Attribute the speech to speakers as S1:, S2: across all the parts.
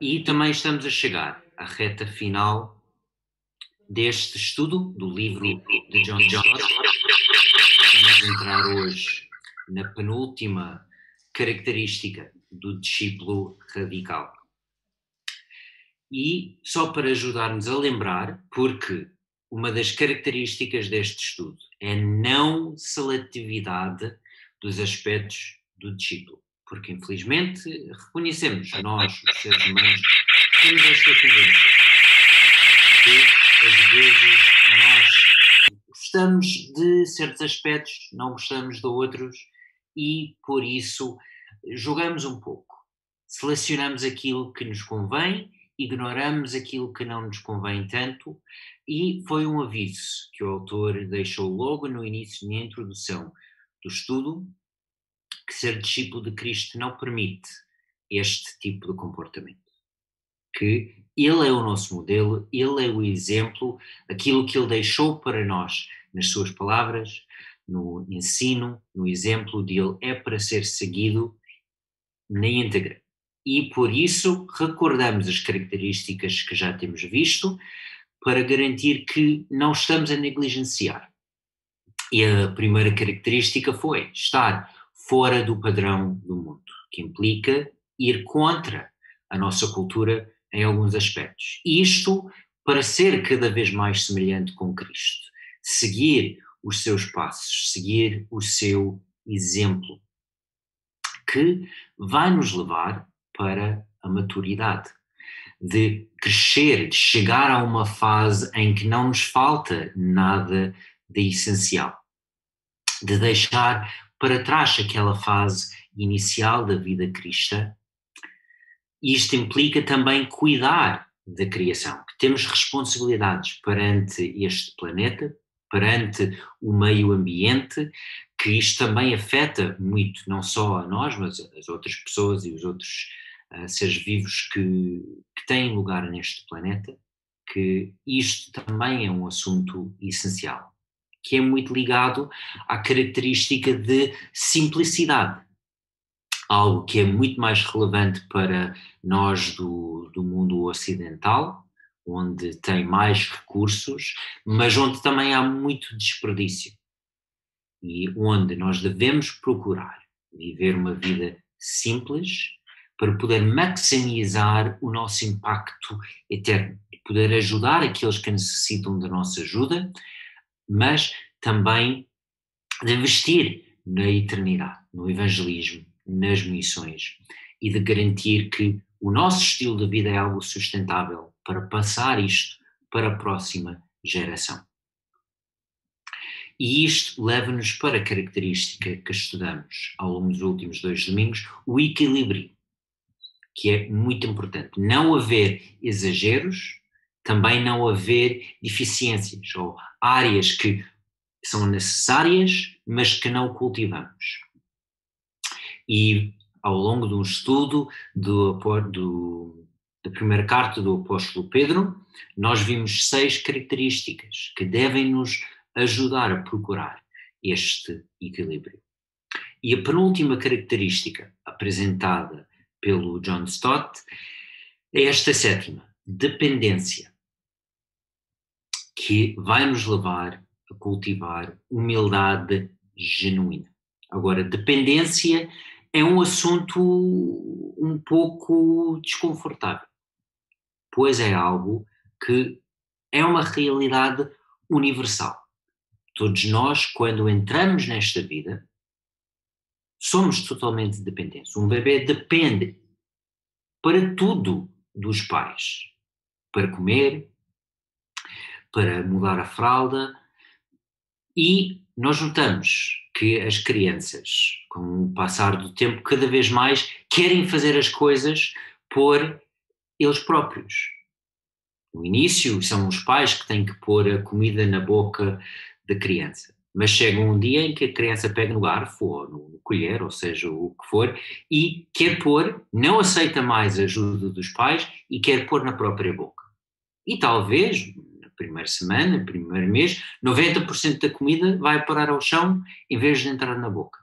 S1: E também estamos a chegar à reta final deste estudo do livro de John Stott. Vamos entrar hoje na penúltima característica do discípulo radical. E só para ajudar-nos a lembrar, porque uma das características deste estudo é a não seletividade dos aspectos do discípulo. Porque, infelizmente, reconhecemos, nós, os seres humanos, temos esta tendência que, às vezes, nós gostamos de certos aspectos, não gostamos de outros, e, por isso, jogamos um pouco. Selecionamos aquilo que nos convém, ignoramos aquilo que não nos convém tanto, e foi um aviso que o autor deixou logo no início, na introdução do estudo, que ser discípulo de Cristo não permite este tipo de comportamento. Que Ele é o nosso modelo, Ele é o exemplo, aquilo que Ele deixou para nós nas Suas palavras, no ensino, no exemplo dele, é para ser seguido na íntegra. E por isso recordamos as características que já temos visto, para garantir que não estamos a negligenciar. E a primeira característica foi estar fora do padrão do mundo, que implica ir contra a nossa cultura em alguns aspectos. Isto para ser cada vez mais semelhante com Cristo, seguir os seus passos, seguir o seu exemplo, que vai nos levar para a maturidade, de crescer, de chegar a uma fase em que não nos falta nada de essencial, de deixar para trás aquela fase inicial da vida cristã. Isto implica também cuidar da criação, que temos responsabilidades perante este planeta, perante o meio ambiente, que isto também afeta muito, não só a nós, mas as outras pessoas e os outros uh, seres vivos que, que têm lugar neste planeta, que isto também é um assunto essencial que é muito ligado à característica de simplicidade. Algo que é muito mais relevante para nós do, do mundo ocidental, onde tem mais recursos, mas onde também há muito desperdício. E onde nós devemos procurar viver uma vida simples para poder maximizar o nosso impacto eterno, poder ajudar aqueles que necessitam da nossa ajuda mas também de investir na eternidade, no evangelismo, nas missões e de garantir que o nosso estilo de vida é algo sustentável para passar isto para a próxima geração. E isto leva-nos para a característica que estudamos ao longo dos últimos dois domingos, o equilíbrio, que é muito importante. Não haver exageros, também não haver deficiências ou áreas que são necessárias, mas que não cultivamos. E ao longo de um estudo do, do, da primeira carta do apóstolo Pedro, nós vimos seis características que devem nos ajudar a procurar este equilíbrio. E a penúltima característica apresentada pelo John Stott é esta sétima, dependência que vai nos levar a cultivar humildade genuína. Agora, dependência é um assunto um pouco desconfortável, pois é algo que é uma realidade universal. Todos nós, quando entramos nesta vida, somos totalmente dependentes. Um bebê depende para tudo dos pais, para comer, para mudar a fralda e nós notamos que as crianças, com o passar do tempo, cada vez mais querem fazer as coisas por eles próprios. No início são os pais que têm que pôr a comida na boca da criança, mas chega um dia em que a criança pega no garfo ou no colher, ou seja, o que for, e quer pôr, não aceita mais a ajuda dos pais e quer pôr na própria boca. E talvez, primeira semana, primeiro mês, 90% da comida vai parar ao chão em vez de entrar na boca.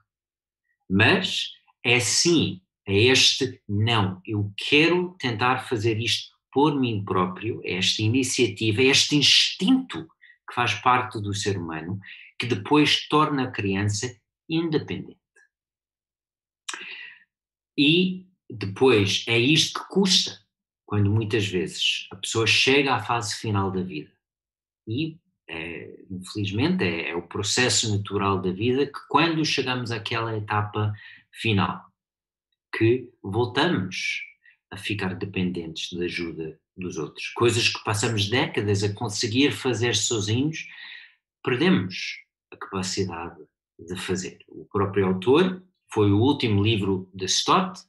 S1: Mas é sim é este não, eu quero tentar fazer isto por mim próprio, é esta iniciativa, é este instinto que faz parte do ser humano, que depois torna a criança independente. E depois é isto que custa, quando muitas vezes a pessoa chega à fase final da vida. E, é, infelizmente, é, é o processo natural da vida que, quando chegamos àquela etapa final, que voltamos a ficar dependentes da ajuda dos outros. Coisas que passamos décadas a conseguir fazer sozinhos, perdemos a capacidade de fazer. O próprio autor foi o último livro de Stott.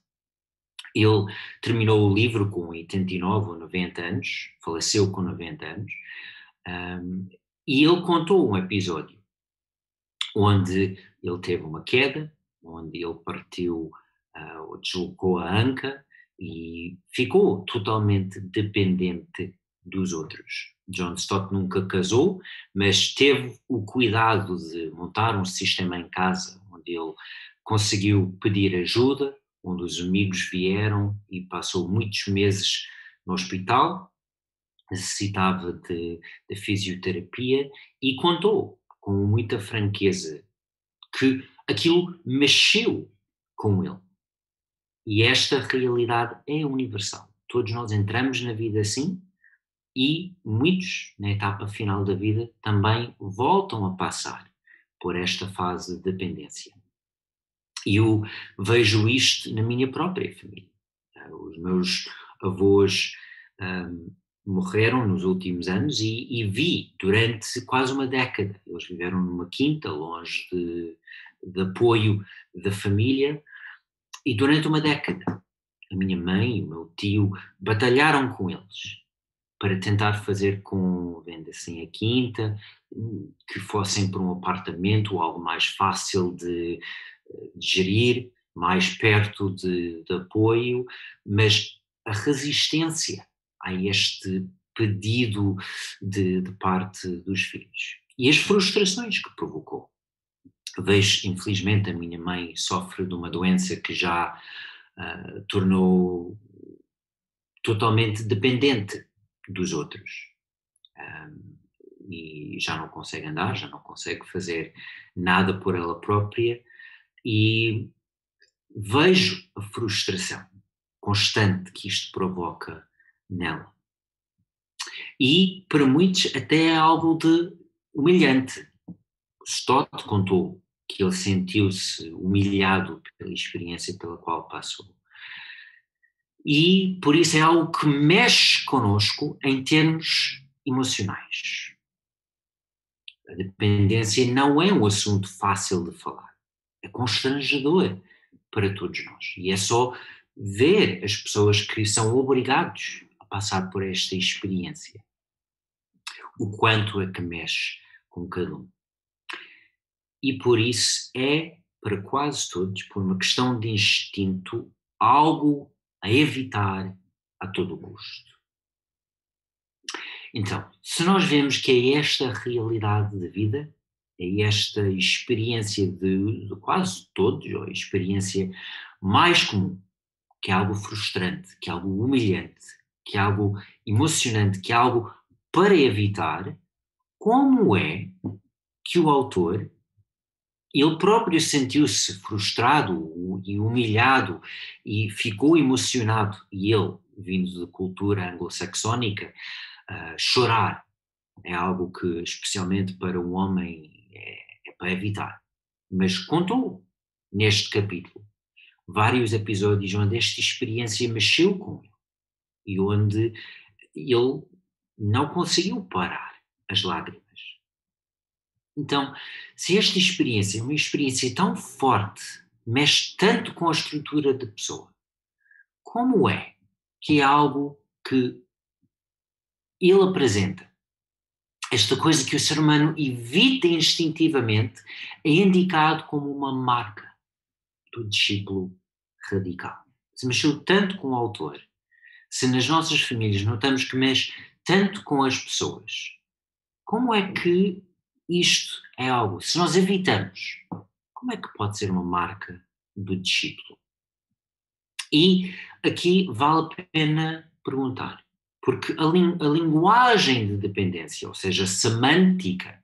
S1: Ele terminou o livro com 89 ou 90 anos, faleceu com 90 anos, um, e ele contou um episódio onde ele teve uma queda, onde ele partiu uh, ou deslocou a anca e ficou totalmente dependente dos outros. John Stott nunca casou, mas teve o cuidado de montar um sistema em casa onde ele conseguiu pedir ajuda, onde os amigos vieram e passou muitos meses no hospital, necessitava de, de fisioterapia e contou com muita franqueza que aquilo mexeu com ele. E esta realidade é universal. Todos nós entramos na vida assim e muitos, na etapa final da vida, também voltam a passar por esta fase de dependência. E eu vejo isto na minha própria família. Os meus avós um, morreram nos últimos anos e, e, vi durante quase uma década. Eles viveram numa quinta, longe de, de apoio da família, e durante uma década, a minha mãe e o meu tio batalharam com eles para tentar fazer com, vendo assim, a quinta, que fossem para um apartamento algo mais fácil de, de gerir, mais perto de, de apoio, mas a resistência a este pedido de, de, parte dos filhos. E as frustrações que provocou. Vejo, infelizmente, a minha mãe sofre de uma doença que já uh, tornou totalmente dependente dos outros. Um, e já não consegue andar, já não consegue fazer nada por ela própria. E vejo a frustração constante que isto provoca nela. E para muitos até é algo de humilhante. Stott contou que ele sentiu-se humilhado pela experiência pela qual passou. E por isso é algo que mexe conosco em termos emocionais. A dependência não é um assunto fácil de falar, é constrangedor para todos nós. E é só ver as pessoas que são obrigados passar por esta experiência. O quanto é que mexe com cada um e por isso é, para quase todos, por uma questão de instinto, algo a evitar a todo custo. Então, se nós vemos que é esta realidade de vida, é esta experiência de, de quase todos, ou a experiência mais comum, que é algo frustrante, que é algo humilhante, que é algo emocionante, que é algo para evitar, como é que o autor ele próprio sentiu-se frustrado e humilhado e ficou emocionado, e ele, vindo de cultura anglo-saxónica, uh, chorar é algo que, especialmente para um homem, é, é para evitar. Mas contou neste capítulo vários episódios onde esta experiência mexeu com ele e onde ele não conseguiu parar as lágrimas então, se esta experiência é uma experiência tão forte, mexe tanto com a estrutura da pessoa, como é que é algo que ele apresenta? Esta coisa que o ser humano evita instintivamente é indicado como uma marca do discípulo radical. Se mexeu tanto com o autor, se nas nossas famílias notamos que mexe tanto com as pessoas, como é que isto é algo, se nós evitamos, como é que pode ser uma marca do discípulo? E aqui vale a pena perguntar, porque a, a linguagem de dependência, ou seja, semântica,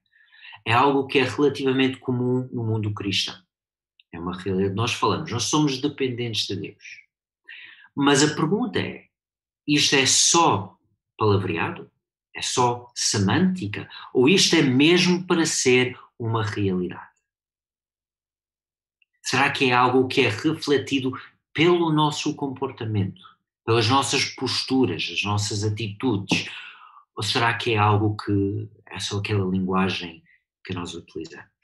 S1: é algo que é relativamente comum no mundo cristão. É uma realidade. Nós falamos, nós somos dependentes de Deus. Mas a pergunta é: isto é só palavreado? É só semântica? Ou isto é mesmo para ser uma realidade? Será que é algo que é refletido pelo nosso comportamento, pelas nossas posturas, as nossas atitudes? Ou será que é algo que é só aquela linguagem que nós utilizamos?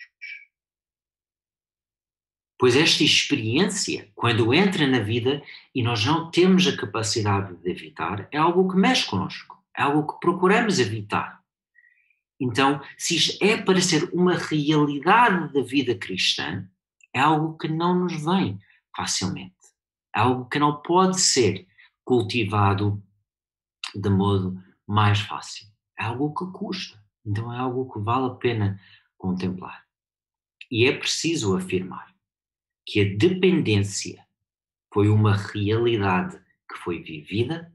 S1: Pois esta experiência, quando entra na vida e nós não temos a capacidade de evitar, é algo que mexe connosco, é algo que procuramos evitar. Então, se isto é para ser uma realidade da vida cristã, é algo que não nos vem facilmente. É algo que não pode ser cultivado de modo mais fácil. É algo que custa. Então é algo que vale a pena contemplar. E é preciso afirmar que a dependência foi uma realidade que foi vivida,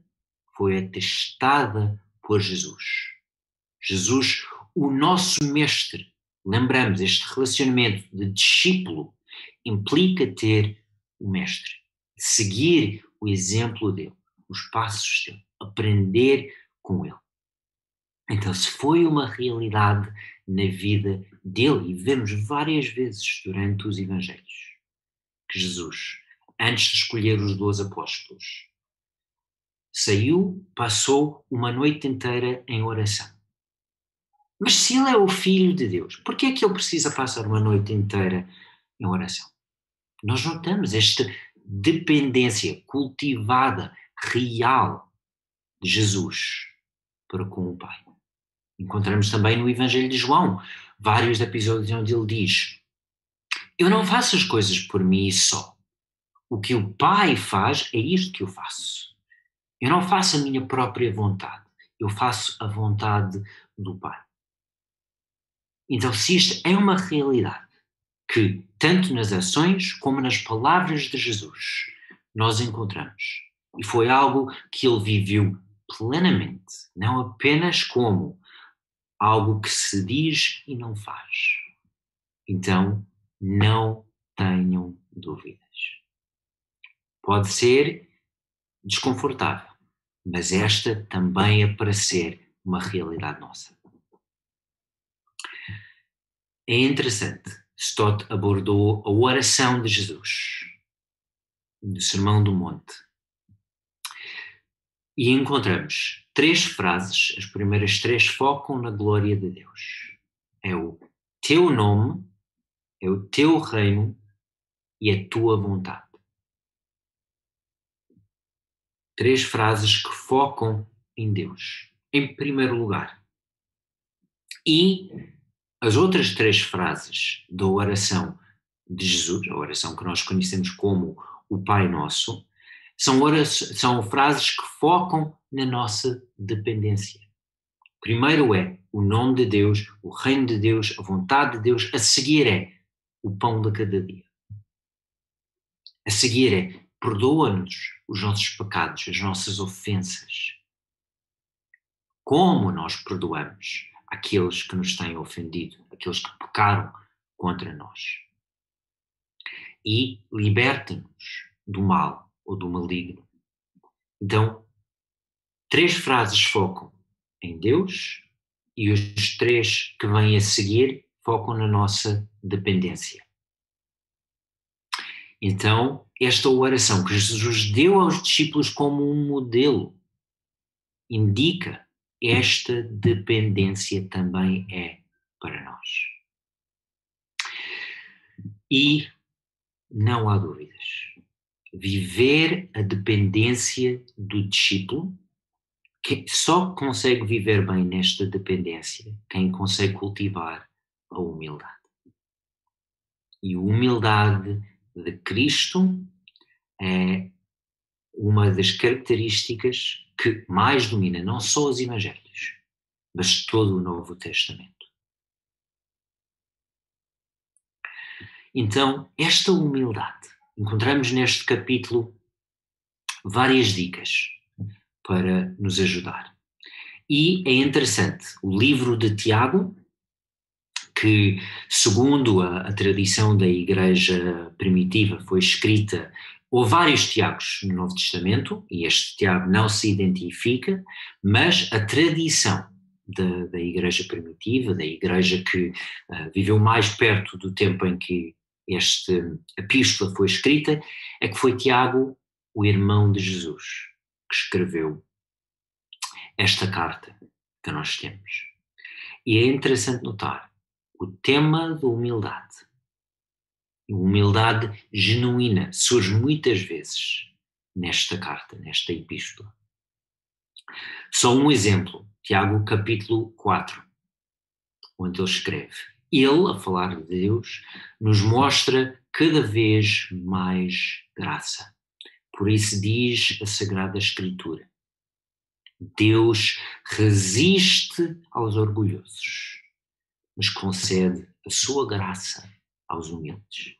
S1: foi atestada por Jesus. Jesus, o nosso mestre. Lembramos, este relacionamento de discípulo implica ter o mestre, seguir o exemplo dele, os passos dele, aprender com ele. Então, se foi uma realidade na vida dele, e vemos várias vezes durante os Evangelhos, que Jesus, antes de escolher os dois apóstolos, saiu, passou uma noite inteira em oração. Mas se ele é o Filho de Deus, por que é que ele precisa passar uma noite inteira em oração? Nós notamos esta dependência cultivada, real, de Jesus para com o Pai. Encontramos também no Evangelho de João vários episódios onde ele diz: Eu não faço as coisas por mim só. O que o Pai faz é isto que eu faço. Eu não faço a minha própria vontade, eu faço a vontade do Pai. Então, se isto é uma realidade, que, tanto nas ações como nas palavras de Jesus, nós encontramos. E foi algo que ele viveu plenamente, não apenas como algo que se diz e não faz. Então, não tenham dúvidas. Pode ser desconfortável, mas esta também é para ser uma realidade nossa. É interessante Stott abordou a oração de Jesus, do Sermão do Monte. E encontramos três frases, as primeiras três focam na glória de Deus. É o teu nome, é o teu reino e a tua vontade. Três frases que focam em Deus, em primeiro lugar. E as outras três frases da oração de Jesus, a oração que nós conhecemos como o Pai Nosso, são, orações, são frases que focam na nossa dependência. Primeiro é o nome de Deus, o reino de Deus, a vontade de Deus. A seguir é o pão de cada dia. A seguir é perdoa-nos os nossos pecados, as nossas ofensas. Como nós perdoamos? aqueles que nos têm ofendido, aqueles que pecaram contra nós. E liberta-nos do mal ou do maligno. Então, três frases focam em Deus e os três que vêm a seguir focam na nossa dependência. Então, esta oração que Jesus deu aos discípulos como um modelo indica esta dependência também é para nós. E não há dúvidas. Viver a dependência do discípulo, que só consegue viver bem nesta dependência quem consegue cultivar a humildade. E a humildade de Cristo é uma das características que mais domina não só os Evangelhos, mas todo o Novo Testamento. Então, esta humildade encontramos neste capítulo várias dicas para nos ajudar. E é interessante, o livro de Tiago, que, segundo a, a, tradição da Igreja primitiva, foi escrita. Houve vários Tiagos no Novo Testamento, e este Tiago não se identifica, mas a tradição da, da Igreja primitiva, da Igreja que uh, viveu mais perto do tempo em que esta epístola foi escrita, é que foi Tiago, o irmão de Jesus, que escreveu esta carta que nós temos. E é interessante notar o tema da humildade. Humildade genuína surge muitas vezes nesta carta, nesta epístola. Só um exemplo, Tiago capítulo 4, onde ele escreve: Ele, a falar de Deus, nos mostra cada vez mais graça. Por isso diz a Sagrada Escritura: Deus resiste aos orgulhosos, mas concede a sua graça aos humildes.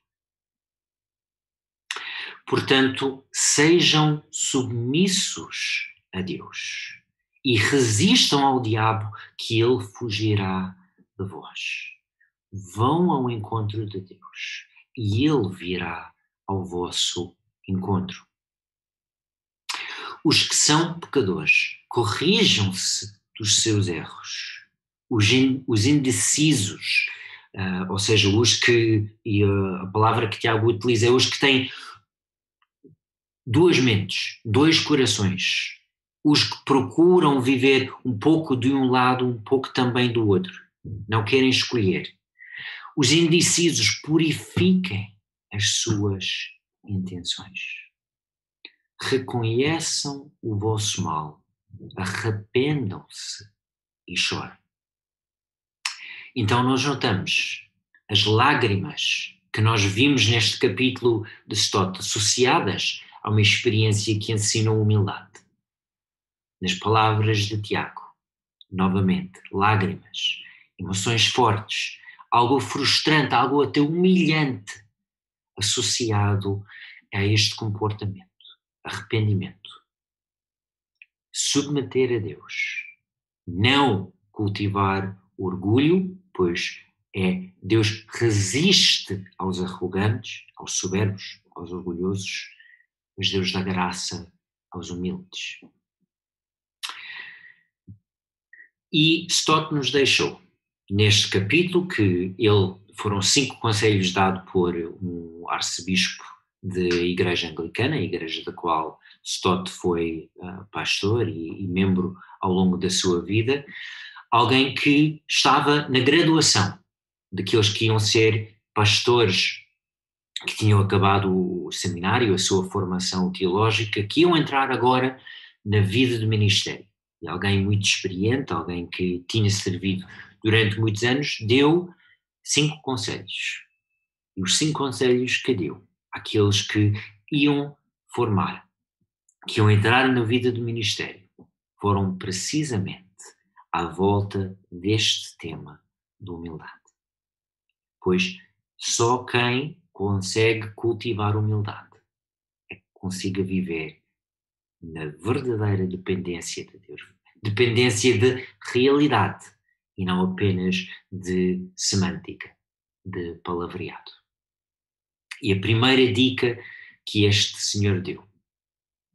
S1: Portanto, sejam submissos a Deus e resistam ao diabo, que ele fugirá de vós. Vão ao encontro de Deus e ele virá ao vosso encontro. Os que são pecadores, corrijam-se dos seus erros. Os, in, os indecisos, uh, ou seja, os que, e a palavra que Tiago utiliza é os que têm duas mentes, dois corações, os que procuram viver um pouco de um lado, um pouco também do outro, não querem escolher. Os indecisos purifiquem as suas intenções. Reconheçam o vosso mal, arrependam-se e chorem. Então nós notamos as lágrimas que nós vimos neste capítulo de Stott associadas a uma experiência que ensinou humildade nas palavras de Tiago. Novamente, lágrimas, emoções fortes, algo frustrante, algo até humilhante associado a este comportamento, arrependimento. Submeter a Deus, não cultivar orgulho, pois é Deus resiste aos arrogantes, aos soberbos, aos orgulhosos, mas Deus dá graça aos humildes. E Stott nos deixou, neste capítulo, que ele foram cinco conselhos dados por um arcebispo da Igreja Anglicana, a igreja da qual Stott foi uh, pastor e, e membro ao longo da sua vida, alguém que estava na graduação daqueles que iam ser pastores que tinham acabado o seminário, a sua formação teológica, que iam entrar agora na vida do ministério e alguém muito experiente, alguém que tinha servido durante muitos anos, deu cinco conselhos. E os cinco conselhos que deu àqueles que iam formar, que iam entrar na vida do ministério, foram precisamente à volta deste tema de humildade. Pois só quem consegue cultivar humildade é que consiga viver na verdadeira dependência de Deus, dependência de realidade e não apenas de semântica, de palavreado. E a primeira dica que este senhor deu,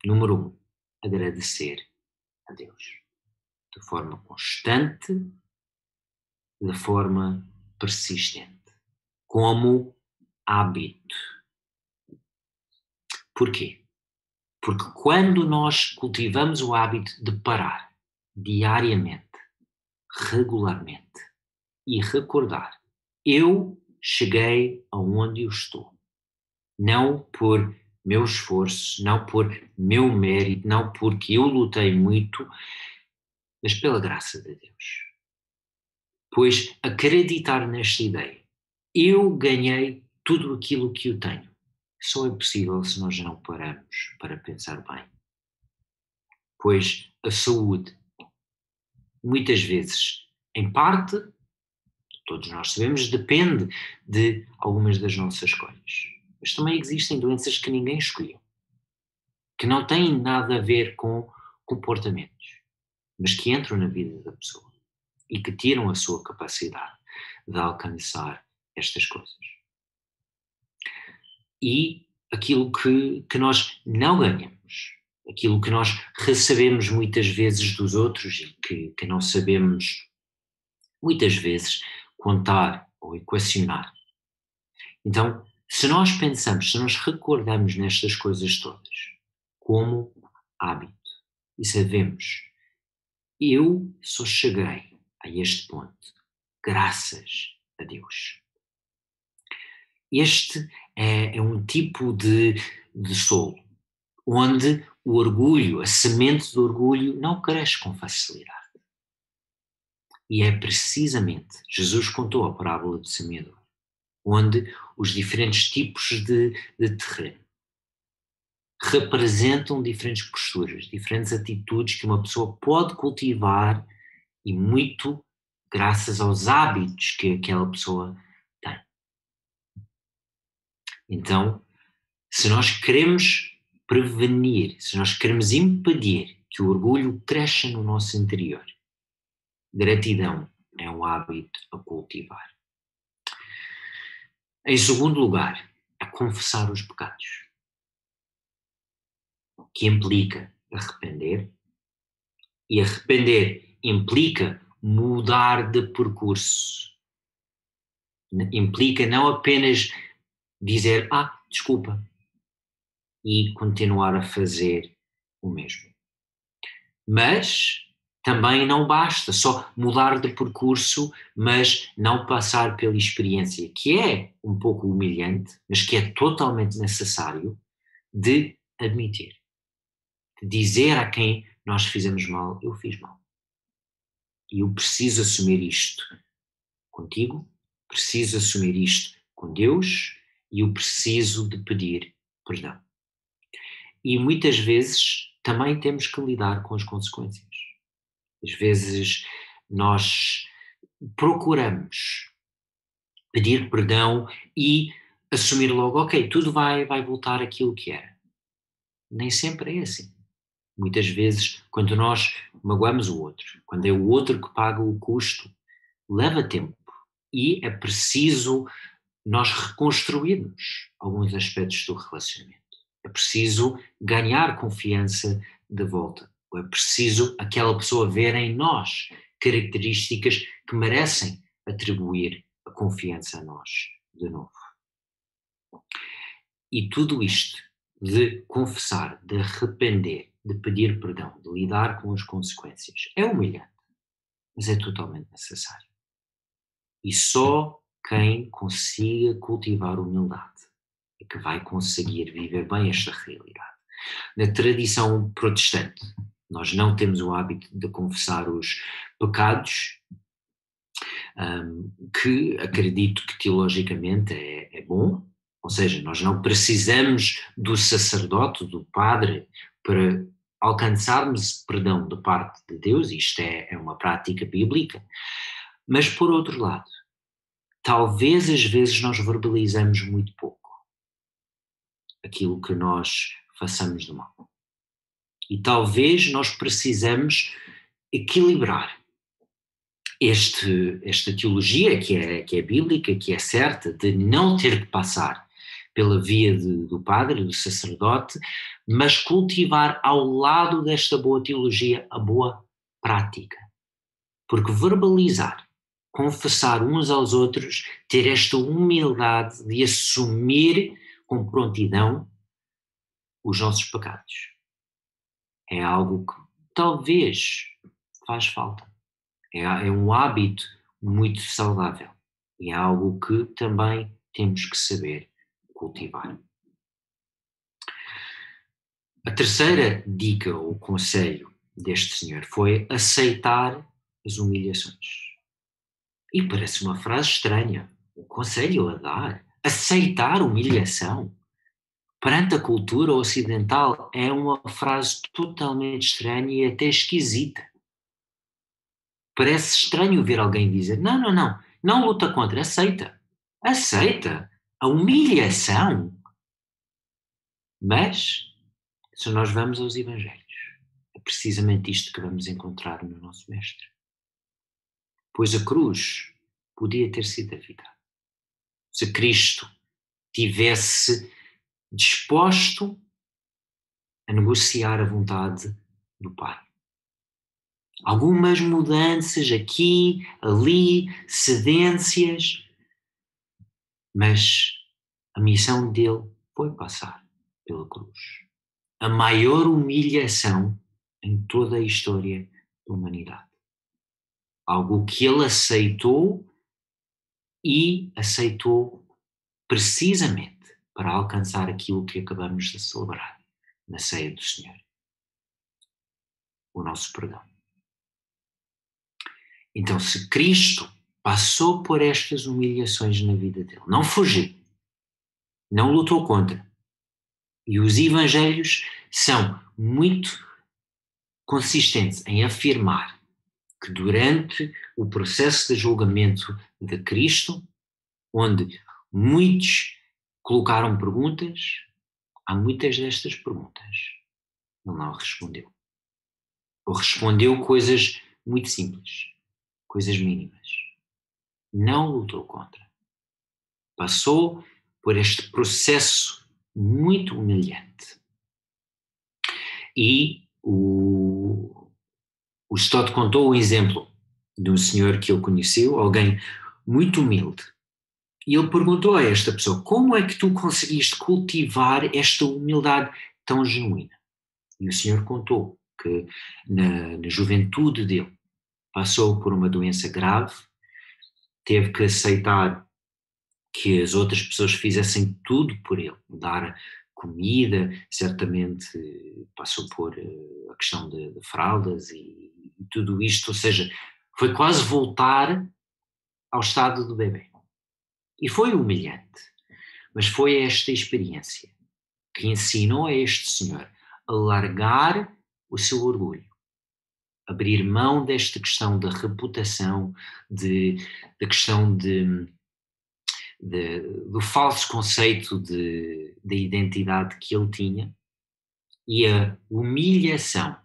S1: número um, agradecer a Deus de forma constante, de forma persistente, como hábito. Porquê? Porque quando nós cultivamos o hábito de parar diariamente, regularmente e recordar, eu cheguei aonde eu estou, não por meu esforço, não por meu mérito, não porque eu lutei muito, mas pela graça de Deus. Pois acreditar nesta ideia, eu ganhei tudo aquilo que eu tenho só é possível se nós não paramos para pensar bem. Pois a saúde, muitas vezes, em parte, todos nós sabemos, depende de algumas das nossas escolhas. Mas também existem doenças que ninguém escolheu. que não têm nada a ver com comportamentos, mas que entram na vida da pessoa e que tiram a sua capacidade de alcançar estas coisas. E aquilo que, que nós não ganhamos, aquilo que nós recebemos muitas vezes dos outros e que, que não sabemos muitas vezes contar ou equacionar. Então, se nós pensamos, se nós recordamos nestas coisas todas como hábito e sabemos, eu só cheguei a este ponto graças a Deus. Este é, é um tipo de, de solo onde o orgulho, a semente do orgulho, não cresce com facilidade. E é precisamente, Jesus contou a parábola do semeador, onde os diferentes tipos de, de terreno representam diferentes posturas, diferentes atitudes que uma pessoa pode cultivar e muito graças aos hábitos que aquela pessoa tem. Então, se nós queremos prevenir, se nós queremos impedir que o orgulho cresça no nosso interior, gratidão é um hábito a cultivar. Em segundo lugar, a confessar os pecados, que implica arrepender, e arrepender implica mudar de percurso. Implica não apenas dizer, ah, desculpa, e continuar a fazer o mesmo. Mas também não basta só mudar de percurso, mas não passar pela experiência, que é um pouco humilhante, mas que é totalmente necessário de admitir. Dizer a quem nós fizemos mal, eu fiz mal. E eu preciso assumir isto contigo, preciso assumir isto com Deus e eu preciso de pedir perdão. E muitas vezes também temos que lidar com as consequências. Às vezes nós procuramos pedir perdão e assumir logo, ok, tudo vai, vai voltar aquilo que era. Nem sempre é assim. Muitas vezes, quando nós magoamos o outro, quando é o outro que paga o custo, leva tempo e é preciso nós reconstruirmos alguns aspectos do relacionamento. É preciso ganhar confiança de volta. É preciso aquela pessoa ver em nós características que merecem atribuir a confiança a nós de novo. E tudo isto de confessar, de arrepender, de pedir perdão, de lidar com as consequências. É humilhante, mas é totalmente necessário. E só quem consiga cultivar humildade é que vai conseguir viver bem esta realidade. Na tradição protestante, nós não temos o hábito de confessar os pecados, um, que acredito que teologicamente é, é bom, ou seja, nós não precisamos do sacerdote, do padre, para alcançarmos perdão da parte de Deus, isto é, é uma prática bíblica, mas por outro lado, talvez às vezes nós verbalizamos muito pouco aquilo que nós façamos de mal. E talvez nós precisamos equilibrar este, esta teologia que é, que é bíblica, que é certa, de não ter que passar pela via de, do padre, do sacerdote, mas cultivar ao lado desta boa teologia a boa prática. Porque verbalizar, confessar uns aos outros, ter esta humildade de assumir com prontidão os nossos pecados. É algo que talvez faz falta. É, é um hábito muito saudável e é algo que também temos que saber cultivar. A terceira dica ou conselho deste senhor foi aceitar as humilhações. E parece uma frase estranha. O conselho a dar, aceitar humilhação perante a cultura ocidental é uma frase totalmente estranha e até esquisita. Parece estranho ver alguém dizer: não, não, não, não luta contra, aceita. Aceita a humilhação. Mas Se nós vamos aos Evangelhos, é precisamente isto que vamos encontrar no nosso Mestre. Pois a cruz podia ter sido evitada. Se Cristo tivesse disposto a negociar a vontade do Pai. Algumas mudanças aqui, ali, cedências, mas a missão dele foi passar pela cruz a maior humilhação em toda a história da humanidade. Algo que ele aceitou e aceitou precisamente para alcançar aquilo que acabamos de celebrar na ceia do Senhor o nosso perdão. Então, se Cristo passou por estas humilhações na vida dele, não fugiu, não lutou contra, e os evangelhos são muito consistentes em afirmar que durante o processo de julgamento de Cristo, onde muitos colocaram perguntas, há muitas destas perguntas ele não respondeu. Ou respondeu coisas muito simples, coisas mínimas. Não lutou contra. Passou por este processo muito humilhante. E o, o Stott contou um exemplo de um senhor que ele conheceu, alguém muito humilde. E ele perguntou a esta pessoa: como é que tu conseguiste cultivar esta humildade tão genuína? E o senhor contou que na, na juventude dele passou por uma doença grave, teve que aceitar que as outras pessoas fizessem tudo por ele, dar comida, certamente passou por eh, a questão de, de fraldas e, e, tudo isto, ou seja, foi quase voltar ao estado do bebê. E foi humilhante, mas foi esta experiência que ensinou a este senhor a largar o seu orgulho, abrir mão desta questão da reputação, de, da questão de de, do falso conceito de, de identidade que ele tinha e a humilhação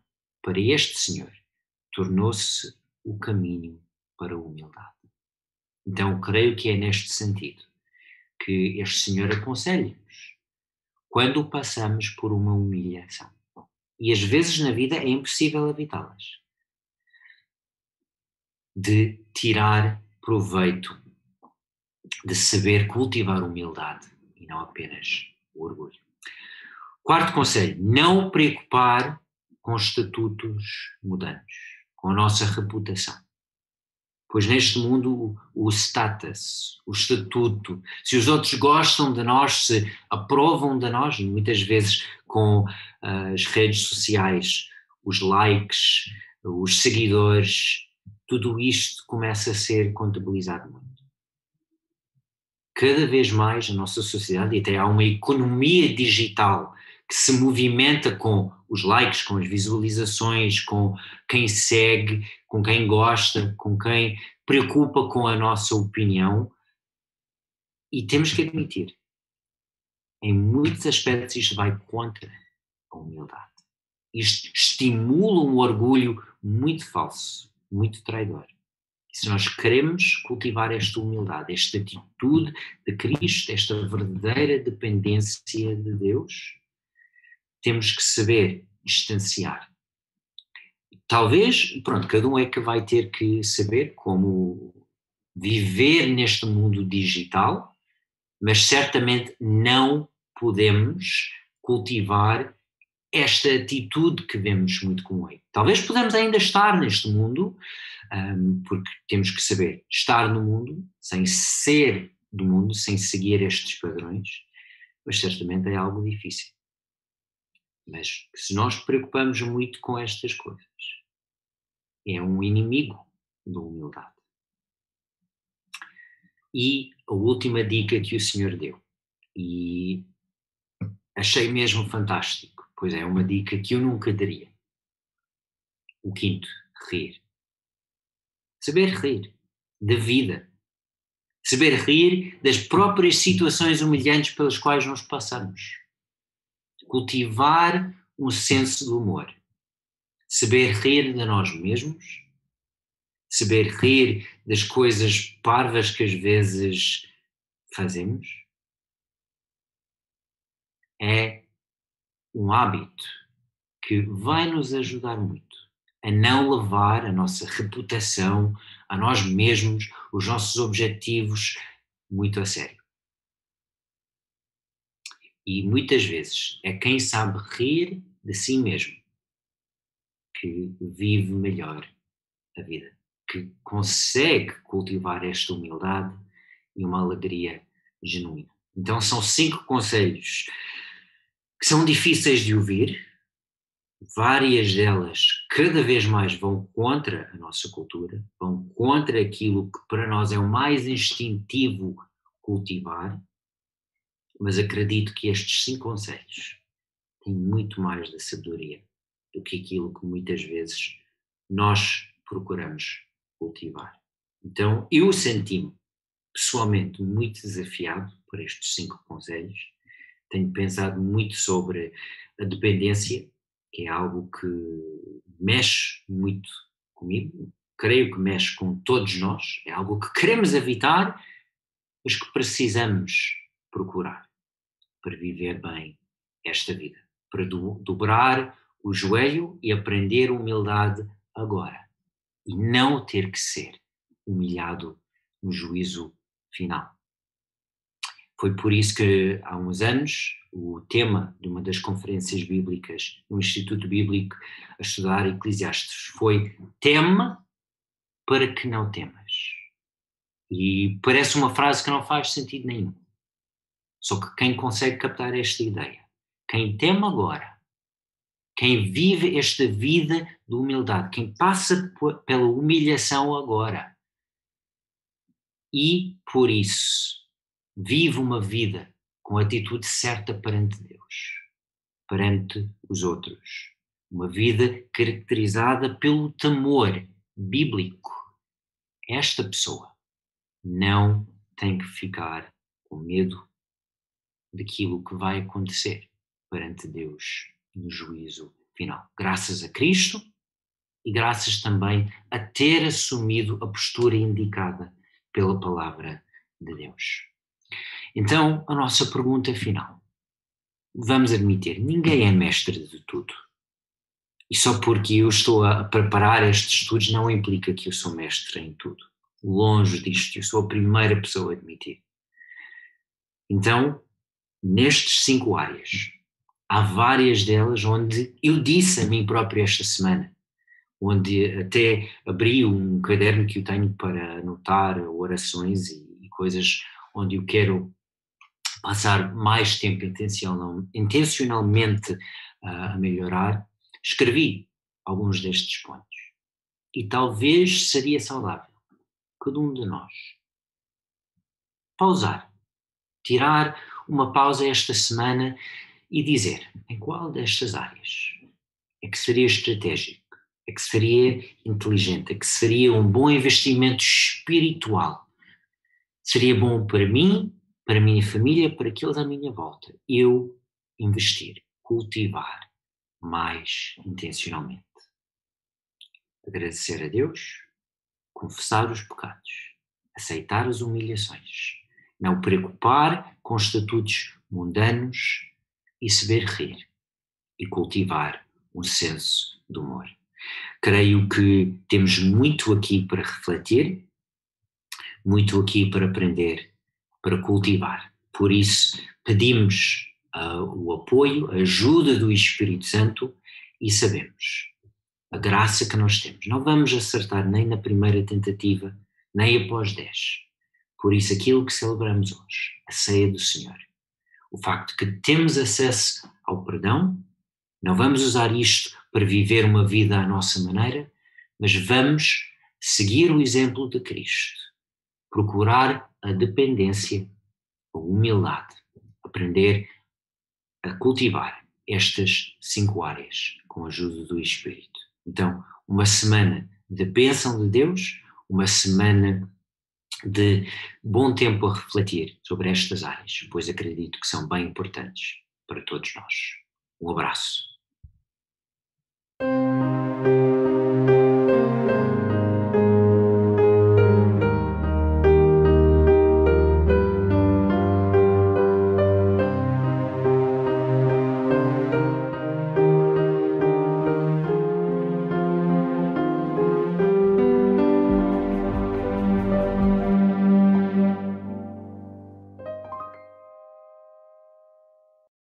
S1: para este senhor tornou-se o caminho para a humildade. Então, creio que é neste sentido que este senhor aconselha-nos quando passamos por uma humilhação. E às vezes na vida é impossível evitá-las. De tirar proveito de saber cultivar humildade e não apenas o orgulho. Quarto conselho, não preocupar com estatutos mudantes, com a nossa reputação. Pois neste mundo o status, o estatuto, se os outros gostam de nós, se aprovam de nós, muitas vezes com uh, as redes sociais, os likes, os seguidores, tudo isto começa a ser contabilizado muito cada vez mais a nossa sociedade, e até há uma economia digital que se movimenta com os likes, com as visualizações, com quem segue, com quem gosta, com quem preocupa com a nossa opinião. E temos que admitir, em muitos aspectos isto vai contra a humildade. Isto estimula um orgulho muito falso, muito traidor. E se nós queremos cultivar esta humildade, esta atitude de Cristo, esta verdadeira dependência de Deus, temos que saber distanciar. Talvez, pronto, cada um é que vai ter que saber como viver neste mundo digital, mas certamente não podemos cultivar esta atitude que vemos muito comum. Talvez podemos ainda estar neste mundo, um, porque temos que saber estar no mundo sem ser do mundo, sem seguir estes padrões, mas certamente é algo difícil. Mas se nós preocupamos muito com estas coisas, é um inimigo da humildade. E a última dica que o Senhor deu, e achei mesmo fantástico, pois é uma dica que eu nunca daria. O quinto, rir. Saber rir da vida. Saber rir das próprias situações humilhantes pelas quais nós passamos. Cultivar um senso de humor, saber rir de nós mesmos, saber rir das coisas parvas que às vezes fazemos, é um hábito que vai nos ajudar muito a não levar a nossa reputação, a nós mesmos, os nossos objetivos muito a sério. E muitas vezes é quem sabe rir de si mesmo que vive melhor a vida, que consegue cultivar esta humildade e uma alegria genuína. Então são cinco conselhos que são difíceis de ouvir, várias delas cada vez mais vão contra a nossa cultura, vão contra aquilo que para nós é o mais instintivo cultivar, mas acredito que estes cinco conselhos têm muito mais da sabedoria do que aquilo que muitas vezes nós procuramos cultivar. Então eu senti-me pessoalmente muito desafiado por estes cinco conselhos. Tenho pensado muito sobre a dependência, que é algo que mexe muito comigo, creio que mexe com todos nós, é algo que queremos evitar, mas que precisamos procurar para viver bem esta vida, para do, dobrar o joelho e aprender humildade agora e não ter que ser humilhado no juízo final. Foi por isso que há uns anos o tema de uma das conferências bíblicas no Instituto Bíblico a estudar Eclesiastes foi tema para que não temas. E parece uma frase que não faz sentido nenhum. Só que quem consegue captar esta ideia, quem teme agora, quem vive esta vida de humildade, quem passa pela humilhação agora e, por isso, vive uma vida com a atitude certa perante Deus, perante os outros. Uma vida caracterizada pelo temor bíblico. Esta pessoa não tem que ficar com medo daquilo que vai acontecer perante Deus no juízo final. Graças a Cristo e graças também a ter assumido a postura indicada pela palavra de Deus. Então, a nossa pergunta final. Vamos admitir, ninguém é mestre de tudo. E só porque eu estou a preparar estes estudos não implica que eu sou mestre em tudo. Longe disto, eu sou a primeira pessoa a admitir. Então, nestes cinco áreas. Há várias delas onde eu disse a mim próprio esta semana, onde até abri um caderno que eu tenho para anotar orações e, e coisas onde eu quero passar mais tempo intencional, intencionalmente a melhorar, escrevi alguns destes pontos. E talvez seria saudável cada um de nós pausar, tirar uma pausa esta semana e dizer em qual destas áreas é que seria estratégico, é que seria inteligente, é que seria um bom investimento espiritual. Seria bom para mim, para a minha família, para aqueles à minha volta. Eu investir, cultivar mais intencionalmente. Agradecer a Deus, confessar os pecados, aceitar as humilhações não preocupar com estatutos mundanos e saber rir e cultivar um senso de humor. Creio que temos muito aqui para refletir, muito aqui para aprender, para cultivar. Por isso, pedimos uh, o apoio, a ajuda do Espírito Santo e sabemos a graça que nós temos. Não vamos acertar nem na primeira tentativa, nem após dez por isso, aquilo que celebramos hoje, a ceia do Senhor, o facto que temos acesso ao perdão, não vamos usar isto para viver uma vida à nossa maneira, mas vamos seguir o exemplo de Cristo, procurar a dependência, a humildade, aprender a cultivar estas cinco áreas com a ajuda do Espírito. Então, uma semana de bênção de Deus, uma semana de bom tempo a refletir sobre estas áreas, pois acredito que são bem importantes para todos nós. Um abraço.